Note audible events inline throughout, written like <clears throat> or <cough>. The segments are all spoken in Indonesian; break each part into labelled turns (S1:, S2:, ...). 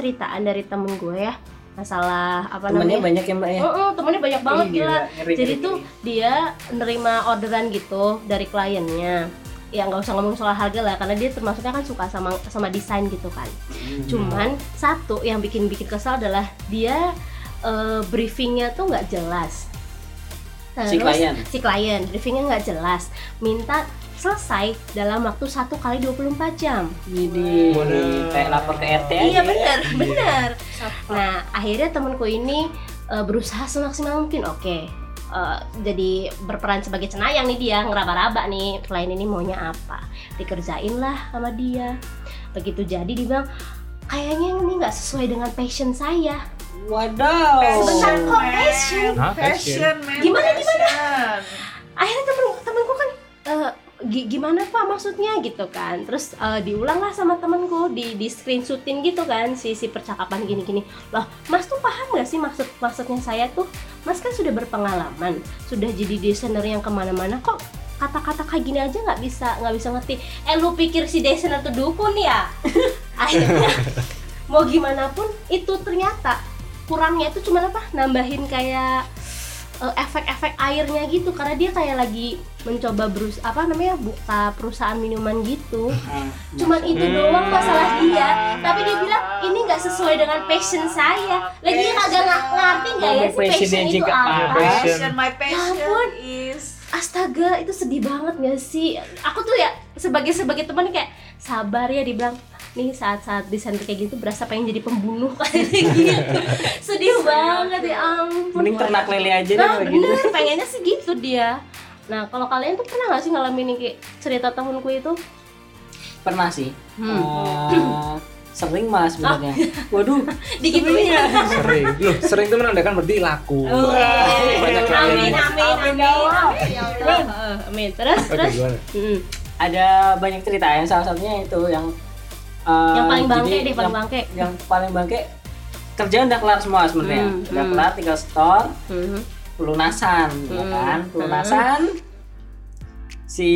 S1: ceritaan dari temen gue ya masalah apa
S2: Temennya
S1: namanya?
S2: banyak ya mbak ya.
S1: Oh, oh, temennya banyak banget
S2: Ih,
S1: gila.
S2: gila. Ngeri,
S1: Jadi
S2: ngeri,
S1: tuh dia nerima orderan gitu dari kliennya. Ya nggak usah ngomong soal harga lah, karena dia termasuknya kan suka sama sama desain gitu kan.
S2: Hmm.
S1: Cuman satu yang bikin bikin kesal adalah dia eh, briefingnya tuh nggak jelas.
S2: Si klien?
S1: si klien briefingnya nggak jelas, minta selesai dalam waktu satu kali 24 jam.
S2: Jadi
S3: Waduh.
S2: kayak lapor ke RT aja.
S1: Iya benar,
S3: Iya.
S1: benar. Nah akhirnya temanku ini eh, berusaha semaksimal mungkin. Oke, eh, jadi berperan sebagai cenayang nih dia ngeraba-raba nih klien ini maunya apa. Dikerjain lah sama dia. Begitu jadi dia bilang kayaknya ini nggak sesuai dengan passion saya.
S2: Wadaw.
S1: Sebentar kok passion.
S4: Passion, man.
S1: Gimana,
S4: gimana?
S1: Akhirnya temen temenku kan eh, gi- gimana pak maksudnya? Gitu kan. Terus eh, diulang lah sama temenku di di screenshotin gitu kan si si percakapan gini gini loh mas tuh paham gak sih maksud maksudnya saya tuh? Mas kan sudah berpengalaman sudah jadi desainer yang ke mana-mana kok. Kata-kata kayak gini aja nggak bisa nggak bisa ngerti. Eh lu pikir si desainer tuh dukun ya? <laughs> Akhirnya mau gimana pun itu ternyata kurangnya itu cuma apa? Nambahin kayak eh, efek-efek airnya gitu karena dia kayak lagi mencoba berus apa namanya buka perusahaan minuman gitu. Cuman itu doang masalah dia. Tapi dia bilang ini nggak sesuai dengan passion saya. Lagi dia kagak ngerti nggak ya sih
S2: Passionnya
S1: passion itu apa?
S2: Apa?
S4: Passion, my
S1: Ya
S4: passion
S1: ampun.
S4: is
S1: astaga itu sedih banget gak sih? Aku tuh ya sebagai sebagai teman kayak sabar ya dibilang nih saat-saat desain kayak gitu berasa pengen jadi pembunuh <laughs> kayak gitu sedih banget ya ampun
S2: Mending ternak lele aja deh
S1: nah
S2: gitu.
S1: bener pengennya sih gitu dia nah kalau kalian tuh pernah gak sih ngalamin kayak cerita tahunku itu
S2: Pernah sih.
S1: Hmm.
S2: Eh, sering malah sebenarnya. Waduh. <laughs>
S1: digituin ya
S3: Sering. Loh, sering itu menandakan berarti laku.
S1: Oh.
S3: Banyak klien.
S1: amin amin amin amin ya Allah Eh, amin terus
S3: Oke,
S1: terus
S3: gimana?
S1: Mm.
S2: Ada banyak cerita yang salah satunya itu yang eh,
S1: yang paling bangke
S2: jadi
S1: deh paling
S2: yang,
S1: bangke
S2: yang paling bangke kerjaan udah kelar semua sebenarnya.
S1: Hmm,
S2: Udah
S1: hmm.
S2: kelar tinggal store,
S1: Mhm.
S2: pelunasan, ya
S1: Hmm,
S2: kan? Pelunasan si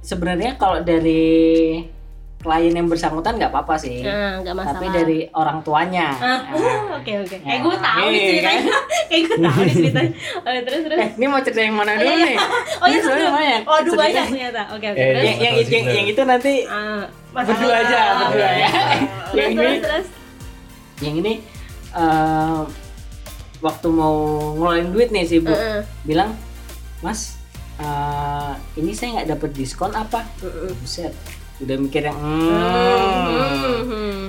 S2: sebenarnya kalau dari klien yang bersangkutan nggak apa-apa sih.
S1: nah nggak masalah
S2: Tapi dari orang tuanya.
S1: Ah,
S2: Nah. <laughs>
S1: oke oke kayak
S2: Nah,
S1: gue tahu nih
S2: iya,
S1: ceritanya <laughs> kayak gue tahu nih ceritanya oh, terus terus
S2: Eh, ini mau cerita yang mana dulu nih? <laughs>
S1: oh iya sebelum
S2: banyak.
S1: oh dua banyak ternyata oke oke
S3: Eh,
S2: yang, yang, yang, yang itu nanti
S1: Ah,
S2: berdua aja, berdua ya. yang ini,
S1: terus terus
S2: yang ini eh, waktu mau ngeluarin duit nih si bu,
S1: Heeh,
S2: bilang, Mas, eh, ini saya nggak dapet diskon apa?
S1: heeh.
S2: Buset, udah mikir yang, hmm,
S1: Hmm.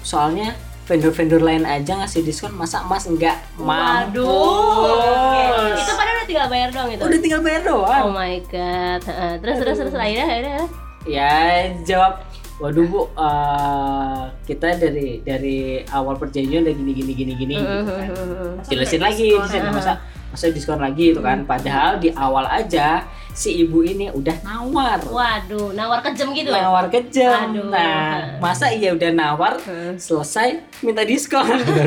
S2: soalnya vendor-vendor lain aja ngasih diskon, masa Mas enggak mampu?
S1: Waduh. Oke. Itu padahal udah tinggal bayar doang itu.
S2: Udah tinggal bayar doang.
S1: Oh my god. Terus terus terus akhirnya akhirnya.
S2: ya jawab waduh bu eh, kita dari dari awal perjanjian udah gini gini gini gini gitu kan. jelasin lagi di sana masa masa diskon lagi itu kan. Padahal di awal aja si ibu ini udah nawar
S1: Waduh, nawar kejam gitu.
S2: nawar kejam
S1: Aduh.
S2: nah masa iya udah nawar
S1: Hmm.
S2: selesai <laughs> minta diskon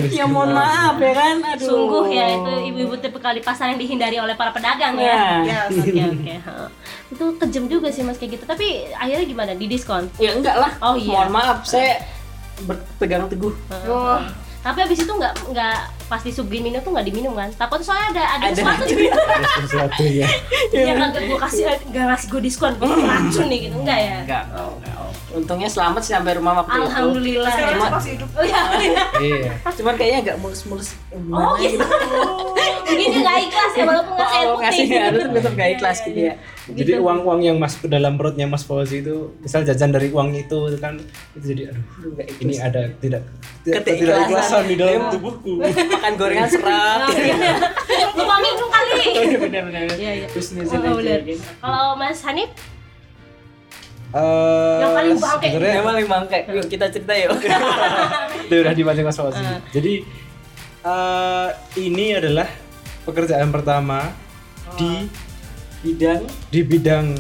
S2: ya mohon maaf ya kan aduh
S1: Sungguh ya itu ibu-ibu tipikal di pasar yang dihindari oleh para pedagang
S2: Nah.
S1: ya. Yes, oke oke. heeh. Itu kejam juga sih Mas kayak gitu. Tapi akhirnya gimana? Di diskon?
S2: ya enggak lah
S1: Oh, iya.
S2: mohon maap saya berpegang teguh
S1: Heeh. Tapi abis itu nggak nggak pas disuguhin minum tuh nggak diminum kan? Takut soalnya ada ada,
S2: Ada
S1: sesuatu di <laughs>
S3: Ada sesuatunya.
S1: yang kagak gue kasih nggak ngasih gue diskon, gue racun nih gitu enggak ya?
S2: enggak untungnya selamat sih sampai rumah waktu itu
S1: Alhamdulillah.
S2: Cuma-
S4: masih hidup.
S1: Oh iya.
S3: Iya.
S2: cuman kayaknya agak mulus-mulus
S1: Oh gitu. Mungkin dia nggak ikhlas ya walaupun ngasih air
S2: Oh, ngasih
S1: putih.
S2: harus tetap gak ikhlas gitu ya.
S3: Jadi uang-uang yang masuk ke dalam perutnya Mas Fauzi itu, misal jajan dari uang itu itu kan itu jadi aduh
S2: Nggak ikhlas.
S3: ini ada tidak tidak ikhlasan di dalam
S2: Iya.
S3: tubuhku. <laughs>
S2: Makan gorengan serat.
S1: Oh, iya. Lupa minum kali. <laughs>
S2: Oh iya benar-benar.
S1: Iya iya.
S2: Terus
S1: Oh,
S2: gitu.
S1: Kalau Mas Hanif,
S3: Eh,
S1: Yang paling bangke.
S3: sebenarnya
S2: Yang paling bangke. Yuk kita cerita yuk. <laughs>
S3: itu udah dipancing Mas Fauzi.
S1: Ah.
S3: Jadi eh, ini adalah pekerjaan pertama di
S2: Bidang
S3: di bidang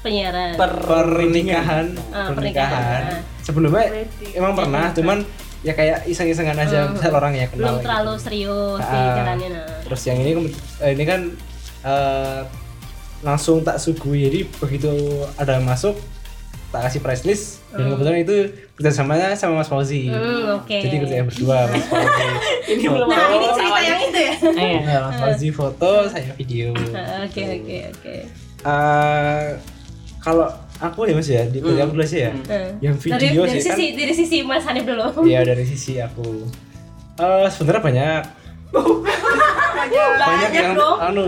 S1: penyiaran.
S2: per
S3: pernikahan
S1: Ah,
S3: pernikahan
S1: pernikahan.
S3: sebelumnya emang pernah cuman ya kayak iseng-isengan aja
S1: Hmm.
S3: misal orang ya kenal
S1: belum terlalu
S3: gitu.
S1: serius di
S3: Ah.
S1: jalannya nah
S3: terus yang ini eh, ini kan eh, langsung tak suguhi jadi begitu ada masuk tak kasih price list. Dan kebetulan itu kerjasamanya sama Mas Fauzi.
S1: Hmm, oke.
S3: Jadi kerjanya berdua Mas <laughs> Fauzi.
S2: Ini belum
S1: Nah, ini
S4: cerita yang itu ya?
S2: Eh, <laughs>
S3: Nah, Mas Fauzi foto saya video. <laughs>
S1: Oke oke oke.
S3: Eh, kalau aku ya mas ya di kuliah aku dulu sih ya.
S1: Nah,
S3: yang
S1: dari,
S3: video
S1: dari
S3: sih kan
S1: sisi dari sisi Mas Hanif dulu.
S3: Iya dari sisi aku. Eh sebenarnya banyak banyak yang
S1: dong.
S3: anu.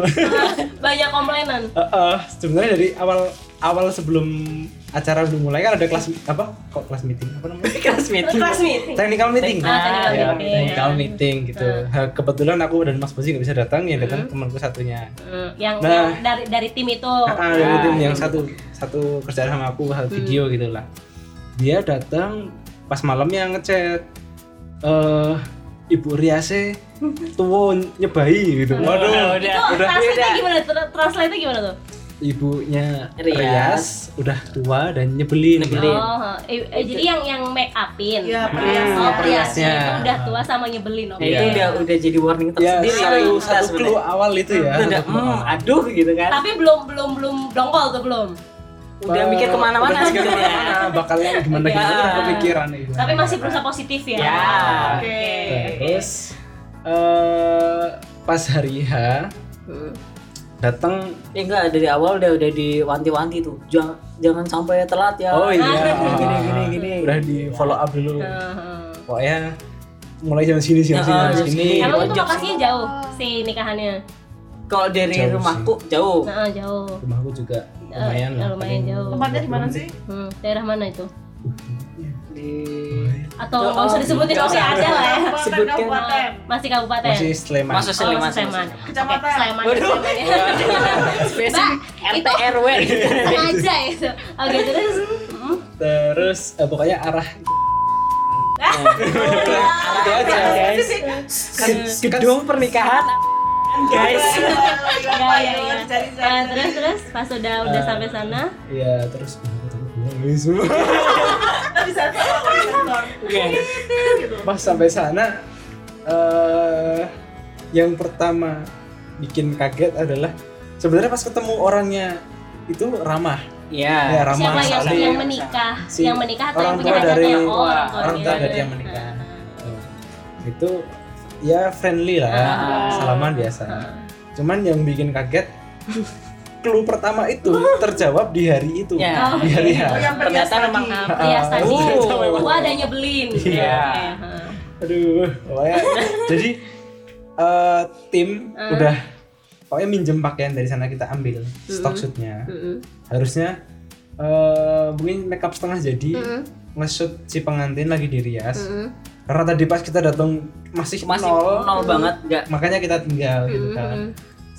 S1: banyak komplainan.
S3: Eh, eh, sebenarnya dari awal awal sebelum acara belum mulai kan ada kelas apa kok kelas meeting apa namanya <laughs>
S2: kelas meeting.
S1: kelas meeting
S3: technical meeting
S1: Ah, technical
S3: ya,
S1: meeting.
S3: technical meeting gitu Ha, kebetulan aku dan Mas Bozi nggak bisa datang ya datang temanku satunya
S1: Hmm, yang,
S3: Nah.
S1: yang dari dari tim itu
S3: Ah, dari tim yang satu satu kerjaan sama aku hal video
S1: Hmm.
S3: gitu lah dia datang pas malamnya ngechat eh Ibu Riase <laughs> tuh nyebai gitu. Waduh,
S1: itu
S2: udah.
S1: translate
S2: udah.
S1: gimana Tra- translate gimana tuh
S3: ibunya
S2: Rias.
S3: Rias udah tua dan nyebelin.
S2: Nyebelin.
S1: oh eh, eh, jadi yang yang make upin
S4: Iya,
S1: oh
S4: periasnya.
S1: periasnya
S3: Periasnya.
S1: itu udah tua sama nyebelin oke
S2: Nah, itu udah udah jadi warning
S3: Ya,
S2: tersendiri
S3: satu,
S2: kali kita
S3: satu clue awal itu ya.
S2: Udah,
S3: satu clue
S2: hmm, aduh gitu kan.
S1: tapi belum belum belum dongkol tuh belum
S2: Udah mikir
S3: ke
S2: mana-mana
S3: udah mikir
S2: gitu ya.
S3: ke mana-mana, bakalnya gimana gimana
S2: Ya.
S3: udah kepikiran gitu.
S1: tapi masih berusaha positif ya
S2: Ya.
S1: oke
S3: Terus eh pas hari H
S1: Hmm.
S3: Datang
S2: Ya enggak dari awal udah udah diwanti-wanti tuh. Jangan jangan sampai telat ya.
S3: oh iya
S2: Gini gini gini.
S3: udah di follow up dulu
S1: Heeh.
S3: pokoknya mulai jam sini jam sini jam sini.
S1: Emang itu lokasinya jauh si nikahannya?
S2: Kalau dari
S3: Jauh
S2: rumahku jauh.
S1: Nah, jauh.
S3: rumahku juga
S1: Eh,
S3: lumayan lah
S1: lumayan jauh.
S4: Tempatnya di mana sih?
S1: Hmm, daerah mana itu?
S2: Di
S1: Atau
S2: Oh,
S1: nggak usah disebutin
S2: nggak
S1: oke
S2: usah.
S1: ada lah ya.
S2: Sebutkan.
S4: kabupaten.
S1: Masih kabupaten.
S3: masih Sleman
S2: Masuk
S1: Oh,
S2: Sleman.
S1: masih Sleman.
S4: Kecamatan.
S1: Sleman.
S2: Waduh. Spesifik RT RW.
S1: Sengaja itu. Oke, terus hmm,
S3: terus eh, pokoknya arah
S2: Itu aja guys.
S3: Kan-
S2: Gedung pernikahan guys.
S1: ya ya ya. Nah, terus terus pas udah udah sampai sana,
S3: Iya, terus ini semua.
S4: Bisa.
S2: Oke.
S3: Pas sampai sana eh yang pertama bikin kaget adalah sebenarnya pas ketemu orangnya itu ramah. Ya,
S2: Iya.
S3: ramah
S1: siapa yang yang menikah?
S3: Si
S1: yang menikah atau
S3: orang
S1: yang punya
S3: tua
S1: hajatnya?
S3: dari-
S1: Oh, orang
S3: orang tua dari yang menikah. Itu ya friendly lah,
S2: Ah.
S3: salaman biasa. Cuman yang bikin kaget clue pertama itu terjawab di hari itu.
S2: Ya.
S3: Di hari H.
S4: Oh, yang perias
S2: Ternyata memang
S3: Ah,
S1: tadi.
S3: memang.
S1: Wah, ada nyebelin.
S3: Iya. Aduh, pokoknya jadi eh, tim
S1: Ah.
S3: udah pokoknya minjem pakaian dari sana kita ambil stok shootnya.
S1: Mm-mm.
S3: Harusnya eh mungkin makeup setengah jadi
S1: Mm-mm.
S3: nge-shoot si pengantin lagi di Rias.
S1: Mm-mm.
S3: Karena tadi pas kita datang masih,
S2: Masih
S3: nol,
S2: nol banget enggak.
S3: makanya kita tinggal gitu kan.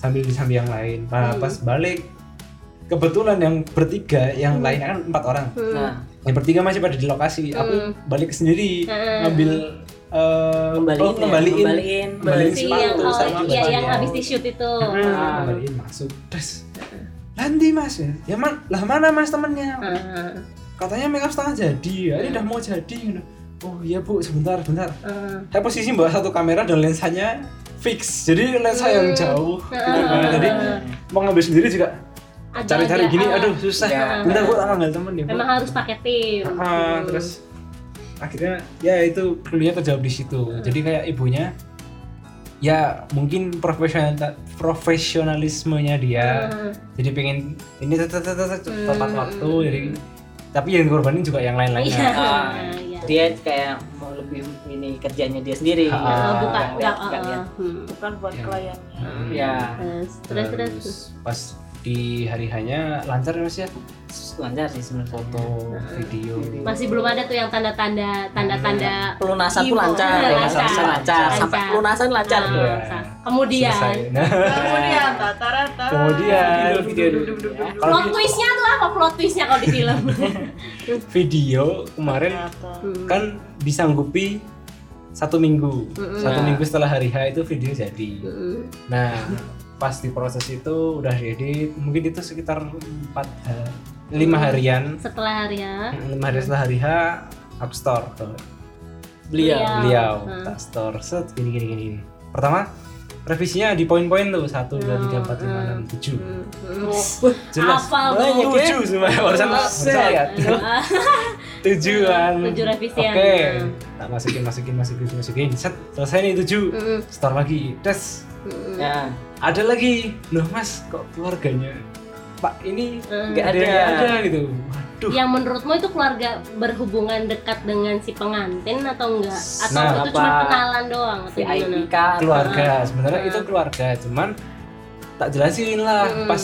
S3: Sambil di samping yang lain. Nah,
S1: Mm.
S3: pas balik kebetulan yang bertiga, yang
S1: Mm.
S3: lainnya kan empat orang.
S2: Nah,
S3: Yang bertiga masih pada di lokasi. Aku
S1: Mm.
S3: balik sendiri
S1: Mm.
S3: ngambil eh,
S2: kembaliin
S3: oh,
S2: ya,
S3: kembaliin
S2: kembaliin.
S3: Kembaliin sepatu
S1: yang oh,
S3: sama
S1: iya yang habis di shoot itu.
S3: Ah, kembaliin masuk terus nanti mas ya ya man lah mana mas temennya
S1: Ah,
S3: katanya makeup setengah jadi ya ini udah mau jadi gitu. oh iya bu sebentar sebentar
S1: ah.
S3: saya posisi bawa satu kamera dan lensanya fix jadi lensa yang jauh gitu kan jadi mau ngambil sendiri juga cari-cari gini
S1: ah.
S3: aduh susah
S2: Ya.
S3: bentar tak ngambil temen ya bu
S1: Memang harus pakai tim.
S3: Terus akhirnya ya itu clue-nya terjawab di situ jadi kayak ibunya ya mungkin profesional profesionalismenya dia
S1: Ah.
S3: jadi pengen ini tepat
S1: Hmm.
S3: waktu jadi tapi yang dikorbanin juga yang lain-lainnya
S1: Iya.
S2: Ah,
S1: iya.
S2: Dia kayak mau lebih ini kerjanya dia sendiri.
S3: Ah,
S1: Ah,
S2: Nggak-
S1: bukan
S2: nggak-
S1: enggak
S2: nggak lihat.
S1: hmm.
S4: Bukan buat
S3: Ya.
S4: kliennya.
S2: Ya,
S1: Terus terus terus.
S3: Terus pas di hari hanya lancar ya mas ya
S2: lancar sih sebenarnya.
S3: foto video
S1: Masih belum ada tuh yang tanda-tanda tanda-tanda
S2: Pelunasan tuh lancar,
S1: Lancar.
S2: pelunasan lancar,
S1: Lancar.
S2: sampai pelunasan lancar tuh.
S1: Ah, sa- Kemudian
S3: nah <laughs>
S4: Kemudian tata-rata.
S3: Kemudian video kalau
S1: plot twistnya tuh apa plot twistnya kalau di film? <laughs>
S3: video kemarin
S1: Hmm.
S3: kan disanggupi satu minggu
S1: Mm-mm.
S3: satu
S2: Nah.
S3: minggu setelah hari H itu video jadi
S1: Hmm.
S3: nah pas di proses itu udah diedit mungkin itu sekitar empat ha- lima harian
S1: Setelah hari ya.
S3: lima hari setelah hari H aku store tuh
S2: Beliau.
S3: beliau
S1: Hmm.
S3: tak store set gini gini gini. pertama revisinya di poin-poin tuh satu dua tiga empat lima enam tujuh.
S1: Hmm, hmm.
S3: jelas.
S1: Hafal
S2: Banyak ya?
S3: tujuh semua barusan barusan lihat. <laughs> Tujuh kan
S1: Tujuh revisian.
S3: oke.
S1: Hmm.
S3: tak masukin masukin masukin masukin. Set selesai nih tujuh.
S1: Hmm,
S3: store lagi. Tes.
S1: Hmm.
S2: Ya.
S3: ada lagi. Loh mas kok keluarganya? Pak ini
S1: Hmm.
S2: Nggak
S3: ada
S2: ada
S3: gitu waduh
S1: Yang menurutmu itu keluarga berhubungan dekat dengan si pengantin atau enggak? Atau
S3: Nah,
S1: itu cuma kenalan doang atau gimana?
S3: keluarga sebenarnya
S1: Hmm.
S3: itu keluarga cuman tak jelasin lah
S1: Hmm.
S3: pas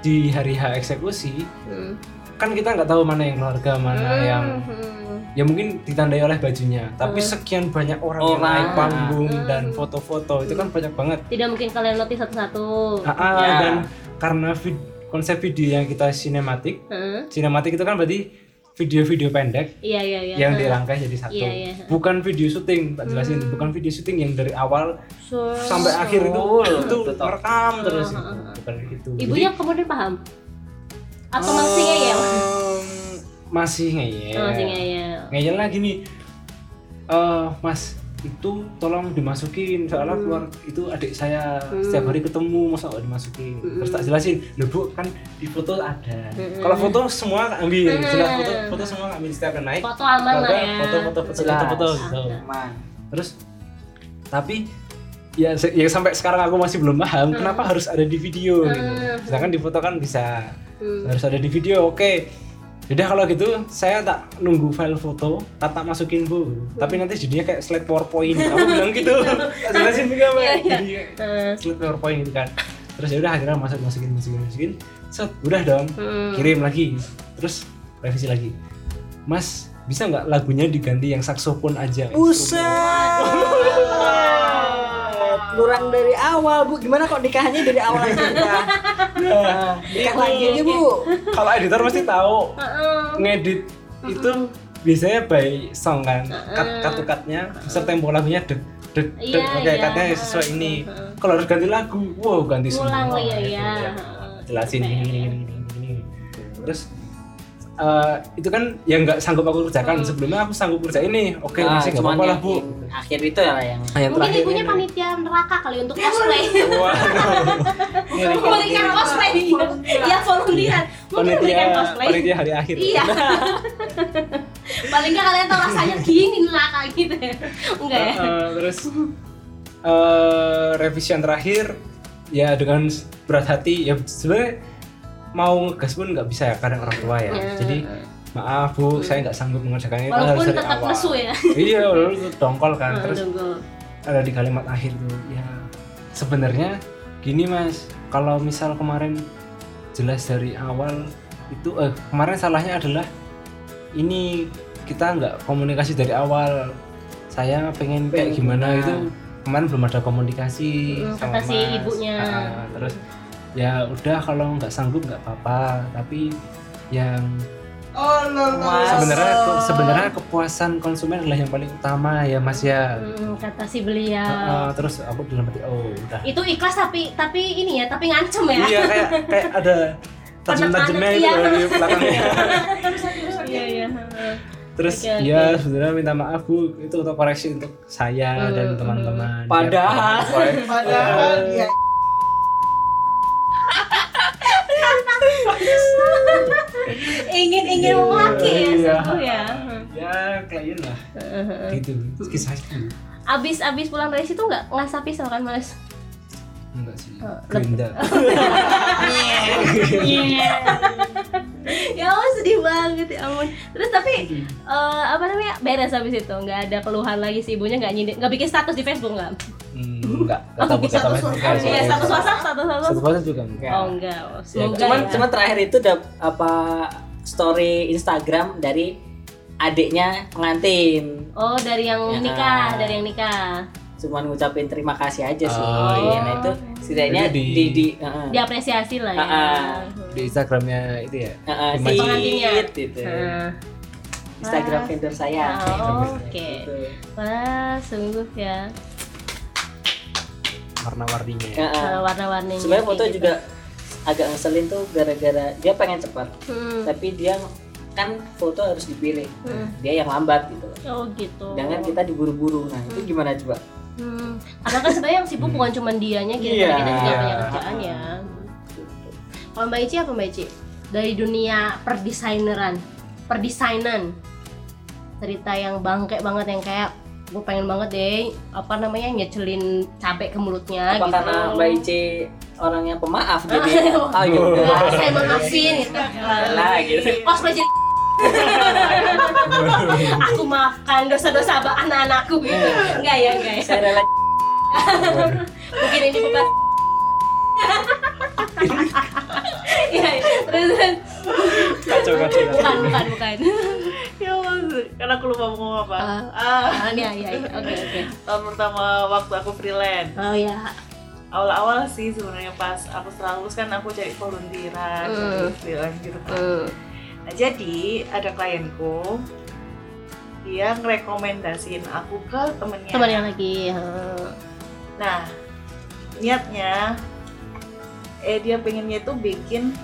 S3: di hari H eksekusi
S1: Hmm.
S3: kan kita nggak tahu mana yang keluarga mana
S1: Hmm,
S3: yang
S1: hmm.
S3: ya mungkin ditandai oleh bajunya tapi
S1: Hmm.
S3: sekian banyak orang, yang
S2: Orang.
S3: naik panggung
S1: Hmm.
S3: dan foto-foto itu kan banyak banget
S1: Tidak mungkin kalian notice satu-satu.
S3: Ah, ah,
S2: Ya.
S3: dan karena vid- konsep video yang kita sinematik
S1: Heeh.
S3: sinematik itu kan berarti video-video pendek
S1: Iya iya iya.
S3: yang dirangkai jadi satu
S1: Iya, iya.
S3: bukan video syuting tak jelasin
S1: Hmm.
S3: bukan video syuting yang dari awal
S1: So-
S3: sampai akhir itu
S2: Oh,
S3: itu merekam terus itu.
S1: ah, ah.
S3: bukan gitu
S1: Ibunya kemudian paham? Atau masih ngeyel?
S3: Masih ngeyel
S1: Oh, masih ngeyel.
S3: ngeyel lagi nih eh mas itu tolong dimasukin soalnya
S1: Hmm.
S3: keluar itu adik saya
S1: Hmm.
S3: setiap hari ketemu masa nggak dimasukin
S1: Hmm.
S3: terus tak jelasin loh bu kan di foto ada
S1: Hmm.
S3: kalau foto semua ambil
S1: Hmm.
S3: jelas foto foto semua ambil setiap naik
S1: Foto aman lah
S3: Foto-
S1: ya.
S3: foto foto foto
S2: Jelas.
S3: foto foto gitu
S2: Aman.
S3: terus tapi ya ya sampai sekarang aku masih belum paham
S1: Hmm.
S3: kenapa harus ada di video gitu
S1: Hmm.
S3: sedangkan di foto kan bisa
S1: Hmm.
S3: harus ada di video oke Udah kalau gitu saya tak nunggu file foto, tak tak masukin bu. Tapi nanti jadinya kayak slide powerpoint. Kamu bilang gitu. <laughs> Tak jelasin juga mbak.
S1: Iya, iya.
S3: Jadi
S1: Heeh.
S3: slide powerpoint gitu kan. Terus ya udah akhirnya masuk masukin masukin masukin. Set, udah dong.
S1: Hmm.
S3: Kirim lagi. Terus revisi lagi. Mas bisa nggak lagunya diganti yang saksofon aja?
S2: Buset. <laughs> Kurang dari awal, Bu. Gimana kok nikahnya dari awal aja nikah? <laughs> Nah, nikah lagi aja, Bu.
S3: Kalau editor pasti tahu
S1: Heeh.
S3: ngedit itu biasanya by song kan cut cut cutnya serta tempo lagunya deg deg deg
S1: Iya,
S3: oke
S1: iya.
S3: cutnya sesuai ini kalau harus ganti lagu wow ganti semua
S1: iya,
S3: gitu
S1: iya.
S3: ya. jelasin gini gini gini, gini terus eh, itu kan yang nggak sanggup aku kerjakan
S1: Hmm.
S3: sebelumnya aku sanggup kerjain nih oke
S2: Nah,
S3: masih nggak
S2: cuman
S3: apa-apa lah
S2: yang-
S3: bu
S2: yang Akhir itu ya yang
S3: yang
S1: Mungkin
S3: terakhir
S1: ibunya
S3: ini.
S1: panitia neraka kali untuk cosplay. <laughs>
S3: Waduh.
S1: Memberikan cosplay Iya volunteer. Mungkin memberikan cosplay.
S3: panitia hari akhir
S1: Iya. <laughs> Paling nggak kalian tahu rasanya gini neraka gitu ya. Enggak ya?
S3: Eh, terus eh revision terakhir ya dengan berat hati ya sebenarnya mau ngegas pun nggak bisa ya kadang orang tua ya
S1: Ya.
S3: jadi maaf bu saya nggak sanggup mengerjakan itu harus
S1: Walaupun
S3: dari
S1: tetap
S3: awal
S1: lesu ya. <laughs>
S3: iya itu dongkol kan
S1: Ah,
S3: terus
S1: tunggu.
S3: ada di kalimat akhir tuh ya sebenarnya gini mas kalau misal kemarin jelas dari awal itu eh kemarin salahnya adalah ini kita nggak komunikasi dari awal saya pengen kayak gimana
S2: gimana.
S3: itu kemarin belum ada komunikasi
S1: Hmm,
S3: sama
S1: kata si
S3: mas
S1: ibunya.
S3: Ah, ah, terus ya udah kalau nggak sanggup nggak apa-apa tapi yang
S4: Oh,
S3: sebenarnya sebenarnya kepuasan konsumen adalah yang paling utama ya mas ya
S1: Hmm, kata si beliau.
S3: Terus aku dalam hati oh udah
S1: Itu ikhlas tapi tapi ini ya, tapi ngancem ya.
S3: iya kayak kayak ada <laughs> tajam-tajamnya itu
S1: Iya.
S3: di belakangnya <laughs>
S1: Iya iya.
S3: terus
S1: Oke, oke.
S3: ya sebenarnya minta maaf bu itu untuk koreksi untuk saya dan
S1: Hmm,
S3: teman-teman
S2: Padahal.
S3: Ya,
S4: Padahal dia <laughs>
S1: ingin ingin memaki ya
S3: Iya.
S1: ya.
S3: ya klien lah gitu kisah itu
S1: Abis abis pulang dari situ nggak ngasah pisau kan mas?
S3: enggak sih
S1: Oh,
S3: gerinda <laughs> <laughs>
S1: ya ampun sedih banget ya ampun. Terus tapi eh, apa namanya beres habis itu nggak ada keluhan lagi si ibunya nggak nyindir nggak bikin status di Facebook nggak?
S3: Hmm, enggak
S1: Oh,
S3: kata enggak,
S1: Iya
S3: soalnya-
S1: status WhatsApp status
S3: satu
S1: WhatsApp.
S3: kota juga enggak
S1: Oh enggak, oh, semoga
S2: cuman
S1: ya.
S2: cuman terakhir itu dap, apa story Instagram dari adiknya pengantin
S1: Oh dari yang
S2: Ya.
S1: nikah, dari yang nikah.
S2: cuman ngucapin terima kasih aja sih
S3: Oh, iya.
S2: nah itu setidaknya di
S3: di-
S2: di, heeh.
S1: Diapresiasi lah ya.
S2: Ah, ah.
S3: di Instagramnya itu ya
S2: Heeh,
S3: di
S2: si
S1: Pengantinnya.
S2: gitu.
S1: Nah,
S2: Instagram vendor saya
S1: Oh, oke.
S2: Gitu.
S1: Wah, sungguh ya.
S3: Warna-warninya ya.
S2: Heeh.
S1: Uh, warna-warninya.
S2: sebenarnya foto
S1: gitu.
S2: juga agak ngeselin tuh gara-gara dia pengen cepat
S1: Hmm.
S2: tapi dia kan foto harus dipilih
S1: Hmm.
S2: dia yang lambat gitu loh
S1: Oh gitu.
S2: sedangkan kita diburu-buru nah itu gimana coba
S1: Hmm. Karena kan sebenarnya yang sibuk bukan cuma dianya gitu,
S2: Iya.
S1: tapi kita juga punya kerjaan ya. Gitu. Kalau Mbak Ici apa Mbak Ici? Dari dunia perdesaineran, perdesainan, cerita yang bangke banget yang kayak gue pengen banget deh apa namanya nyecelin cabai ke mulutnya
S2: apa
S1: gitu.
S2: karena Mbak Ici orangnya pemaaf <laughs> jadi oh ya udah
S1: Nah, saya maafin gitu.
S2: lah gitu
S1: Pas <laughs> aku maafkan dosa-dosa abah anak-anakku gitu. Enggak ya, enggak ya.
S2: saya rela <laughs>
S1: Mungkin ini bukan Iya, iya. terus
S3: kacau kacau
S1: bukan bukan bukan.
S4: Ya karena aku lupa mau ngomong apa.
S1: Ah.
S4: Ah,
S1: Ah, iya iya iya. Oke oke.
S4: tahun pertama waktu aku freelance.
S1: Oh ya.
S4: Awal-awal sih sebenarnya pas aku setelah lulus kan aku cari volunteeran, jadi freelance gitu kan.
S1: Hmm.
S4: Nah, jadi ada klienku dia ngerekomendasiin aku ke temennya.
S1: Teman yang lagi. hmm.
S4: Nah, niatnya eh dia pengennya itu bikin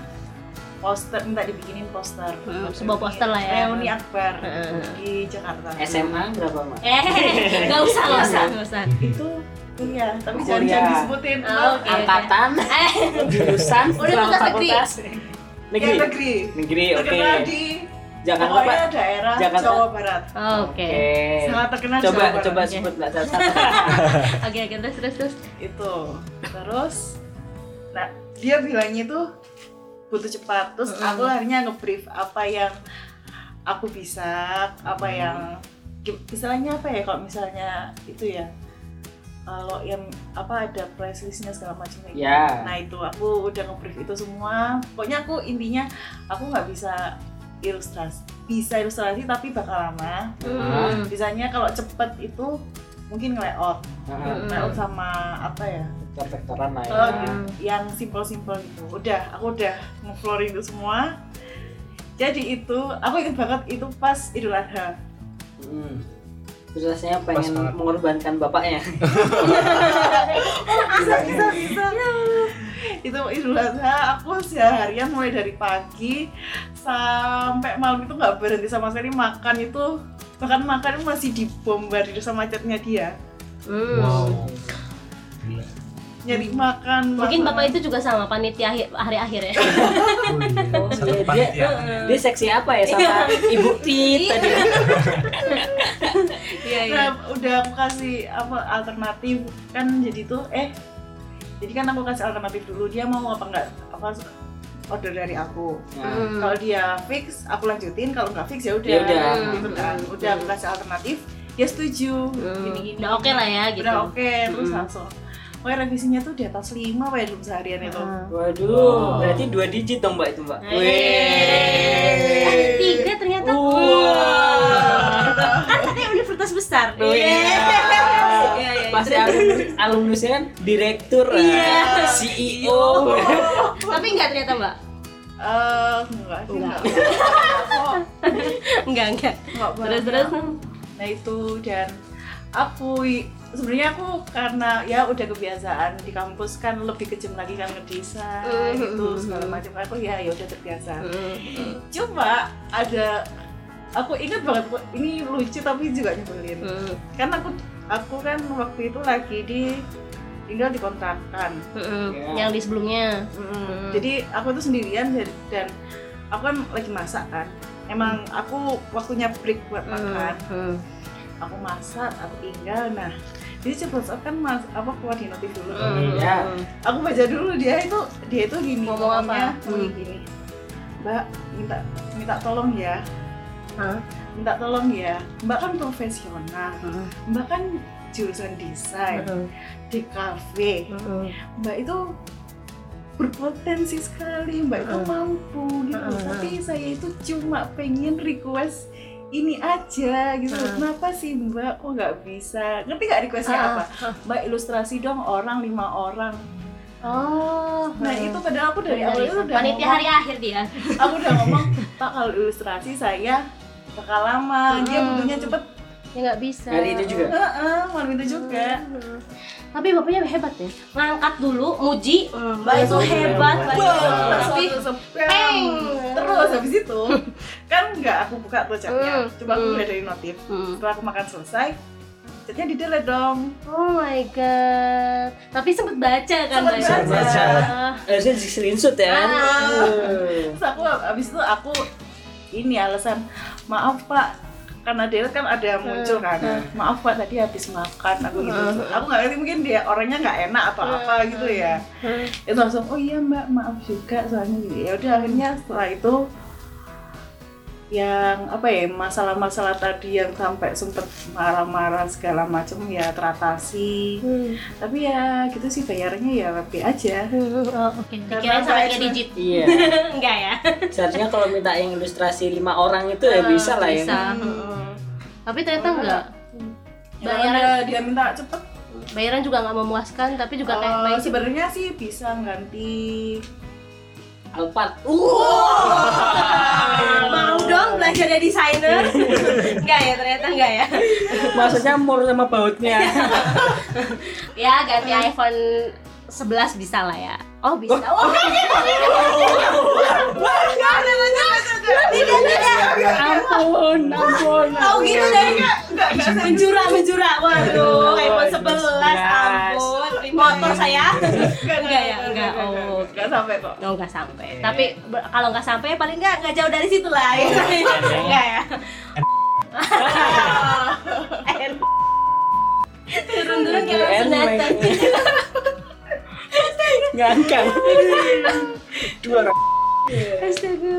S4: poster, minta dibikinin poster.
S1: Hmm, sebuah poster lah ya.
S4: Reuni akbar
S1: Hmm.
S4: di Jakarta.
S2: SMA berapa mbak
S1: Eh, <laughs> enggak usah, enggak usah, enggak usah.
S4: Itu kuliah, tapi
S2: Oh,
S4: jangan, jangan disebutin.
S1: Oh, oke.
S2: angkatan <laughs>
S1: Eh,
S2: jurusan
S1: Udah
S2: selama
S1: fakultas negeri.
S2: fakultas
S4: Negeri.
S2: negeri
S4: negeri.
S2: negeri oke
S4: Terkenal di
S2: jangan lupa
S4: pokoknya daerah
S2: Jakarta.
S4: Jawa Barat.
S1: Oke.
S2: oke
S4: Sangat terkenal
S2: coba
S4: Jawa Barat.
S2: coba
S1: Oke.
S2: sebut mbak Tata <laughs>
S1: Oke, oke, terus terus terus.
S4: itu terus nah dia bilangnya itu butuh cepat terus
S1: Mm-mm.
S4: aku akhirnya ngebrief apa yang aku bisa apa
S1: Mm.
S4: yang istilahnya apa ya kalau misalnya itu ya kalau yang apa ada press listnya segala macam kayak gitu.
S2: Ya.
S4: nah itu aku udah ngebrief itu semua pokoknya aku intinya aku nggak bisa ilustrasi bisa ilustrasi tapi bakal lama
S1: Hmm.
S4: bisanya kalau cepet itu mungkin nge-layout
S1: Mm-mm.
S4: layout sama apa ya
S2: vektor-vektoran lah ya
S4: Oh, gitu. yang simpel-simpel gitu. Udah, aku udah ngeflorin itu semua. Jadi itu, aku ingat banget itu pas Idul Adha.
S2: Hmm. Terus rasanya
S3: Pas
S2: pengen
S3: banget.
S2: mengorbankan bapaknya.
S4: Bisa, bisa, bisa. itu Idul Adha, aku seharian mulai dari pagi sampai malam itu nggak berhenti sama sekali makan itu bahkan makan masih dibombardir sama chatnya dia
S1: Hmm.
S3: wow
S4: nyari makan
S1: Mungkin
S4: makan.
S1: bapak itu juga sama panitia hari akhir ya.
S3: oh, iya. satu
S2: dia-
S3: panitia
S2: Dia seksi apa ya sama Ibu Tit tadi?
S1: Iya
S4: Nah, udah aku kasih apa alternatif kan jadi tuh eh jadi kan aku kasih alternatif dulu dia mau apa enggak apa order dari aku
S2: Nah,
S1: Hmm.
S4: kalau dia fix aku lanjutin kalau nggak fix ya udah
S2: Ya udah.
S4: gitu kan udah aku kasih alternatif dia setuju
S1: Hmm.
S4: gini gini
S1: Udah oke lah ya gitu.
S4: udah oke terus
S2: Hmm.
S4: Pokoknya revisinya tuh di atas 5 apa ya dalam seharian itu
S1: Ah.
S2: Waduh,
S3: Wow.
S2: berarti dua digit dong mbak itu mbak.
S1: Eh. Eh, tiga ternyata.
S2: Wah.
S1: Kan katanya universitas besar.
S2: Oh, iya.
S1: Iya, iya.
S2: Pasti alumnus, alumnusnya kan direktur,
S1: Iya.
S2: ah, CEO. <laughs>
S1: Tapi enggak ternyata, Mbak.
S4: Eh, enggak sih
S1: Enggak.
S4: enggak <laughs>
S1: Enggak, enggak.
S4: enggak
S1: Terus terus.
S4: nah itu dan aku sebenarnya aku karena ya udah kebiasaan di kampus kan lebih kejam lagi kan ngedesain
S1: Mhm.
S4: itu segala macam aku ya ya udah terbiasa
S1: Hmm.
S4: cuma ada aku ingat banget ini lucu tapi juga nyebelin
S1: Hmm.
S4: karena aku aku kan waktu itu lagi di tinggal di kontrakan
S1: Hmm.
S2: Ya.
S1: Yang di sebelumnya.
S4: Mm, jadi aku tuh sendirian dan, dan aku kan lagi masak kan emang aku waktunya break buat makan aku masak aku tinggal nah jadi cepet kan mas apa keluar di notif dulu
S1: Hmm.
S2: Ya.
S4: aku baca dulu dia itu dia itu gini
S1: Ngomong apa? Hmm.
S4: gini mbak minta minta tolong ya
S1: Hah?
S4: minta tolong ya mbak kan profesional
S1: Hmm.
S4: mbak kan jurusan desain
S1: Hmm.
S4: di kafe
S1: Hmm.
S4: mbak itu berpotensi sekali mbak itu
S1: Hmm.
S4: mampu gitu
S1: Hmm.
S4: tapi saya itu cuma pengen request ini aja gitu.
S1: Hmm.
S4: kenapa sih mbak? Kok nggak bisa? Ngerti nggak requestnya
S1: Ah,
S4: apa? mbak ilustrasi dong orang lima orang.
S1: Oh.
S4: nah itu padahal aku dari awal itu udah
S1: panitia hari akhir dia.
S4: aku udah ngomong pak kalau ilustrasi saya bakal lama. Dia
S1: Hmm.
S4: butuhnya cepet
S1: ya nggak bisa
S2: Hari itu juga.
S4: Heeh, malam itu juga
S1: Hmm. tapi bapaknya hebat ya ngangkat dulu muji
S4: Hmm,
S1: mbak itu hebat tapi peng.
S4: terus habis itu kan nggak aku buka tuh chatnya
S1: Hmm,
S4: coba aku lihat dari notif
S1: Hmm.
S4: setelah aku makan selesai chatnya di delete dong
S1: oh my god tapi sempet baca kan
S4: Sempet
S1: Mbak?
S4: baca.
S1: Ah.
S2: Harusnya di screenshot ya.
S1: Ah.
S4: Terus aku habis itu aku ini alasan maaf pak karena delete kan ada yang muncul kan. Maaf pak tadi habis makan aku gitu. Aku nggak ngerti mungkin dia orangnya nggak enak atau apa gitu ya. Itu langsung oh iya mbak maaf juga soalnya. Gitu ya udah akhirnya setelah itu yang apa ya masalah-masalah tadi yang sampai sempet marah-marah segala macam ya teratasi
S1: Hmm.
S4: tapi ya gitu sih bayarnya ya lebih aja <laughs>
S1: Oh, oke.
S4: Karena
S1: sama kayak digit.
S2: Iya. <laughs>
S1: Enggak ya?
S2: Seharusnya kalau minta yang ilustrasi lima orang itu ya bisa lah ya.
S1: bisa.
S2: kan?
S4: Hmm.
S1: Tapi ternyata
S4: Oh,
S1: enggak.
S4: Ya,
S1: Bayaran
S4: dia, dia minta cepet
S1: bayaran juga nggak memuaskan, tapi juga kayak
S4: Eh,
S1: baik
S4: sebenarnya sih bisa ganti
S2: Alphard.
S1: mau dong belajar jadi desainer enggak ya ternyata enggak ya
S2: Maksudnya mur sama bautnya.
S1: ya ganti iPhone 11 bisa lah ya oh bisa oh tidak tidak
S2: ampun, ampun.
S1: tahu gitu deh menjura menjura waduh iPhone 11 ampun motor saya enggak ya enggak oh
S4: Enggak sampai kok
S1: Oh nggak sampai, tapi kalau nggak sampai paling nggak nggak jauh dari situ lah. Ya. Enggak ya. Turun-turun kayak sunatan.
S2: Ngangkang. Dua orang.
S1: Astaga.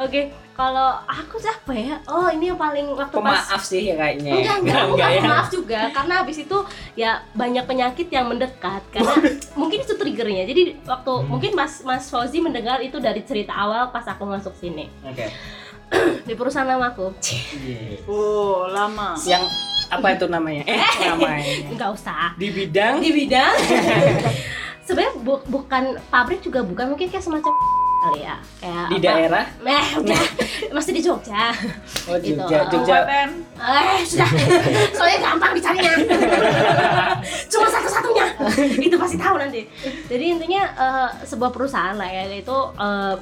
S1: Oke, kalau aku siapa ya? Oh ini yang paling waktu pas
S2: Pemaaf sih ya kayaknya.
S1: Enggak, enggak,
S2: enggak
S1: bukan
S2: ya.
S1: maaf juga karena habis itu ya banyak penyakit yang mendekat karena mungkin itu triggernya. Jadi waktu mungkin Mas Mas Fauzi mendengar itu dari cerita awal pas aku masuk sini
S2: Oke. <clears throat>
S1: di perusahaan lamaku.
S2: Iya.
S4: oh lama
S2: Yang apa itu namanya? Eh, <laughs> namanya.
S1: Enggak usah.
S2: Di bidang
S1: Di bidang <laughs> sebenarnya bu- bukan pabrik juga bukan mungkin kayak semacam kali ya kayak
S2: di
S1: apa?
S2: daerah. <laughs>
S1: Eh, udah. Masih di Jogja. <laughs>
S2: Oh,
S1: Gitu.
S2: Jogja, Jogja.
S4: kabupaten
S1: Eh, sudah. <laughs> Soalnya gampang dicarinya. Cuma satu-satunya. Itu pasti tahu nanti. Jadi intinya eh, sebuah perusahaan lah ya, itu eh,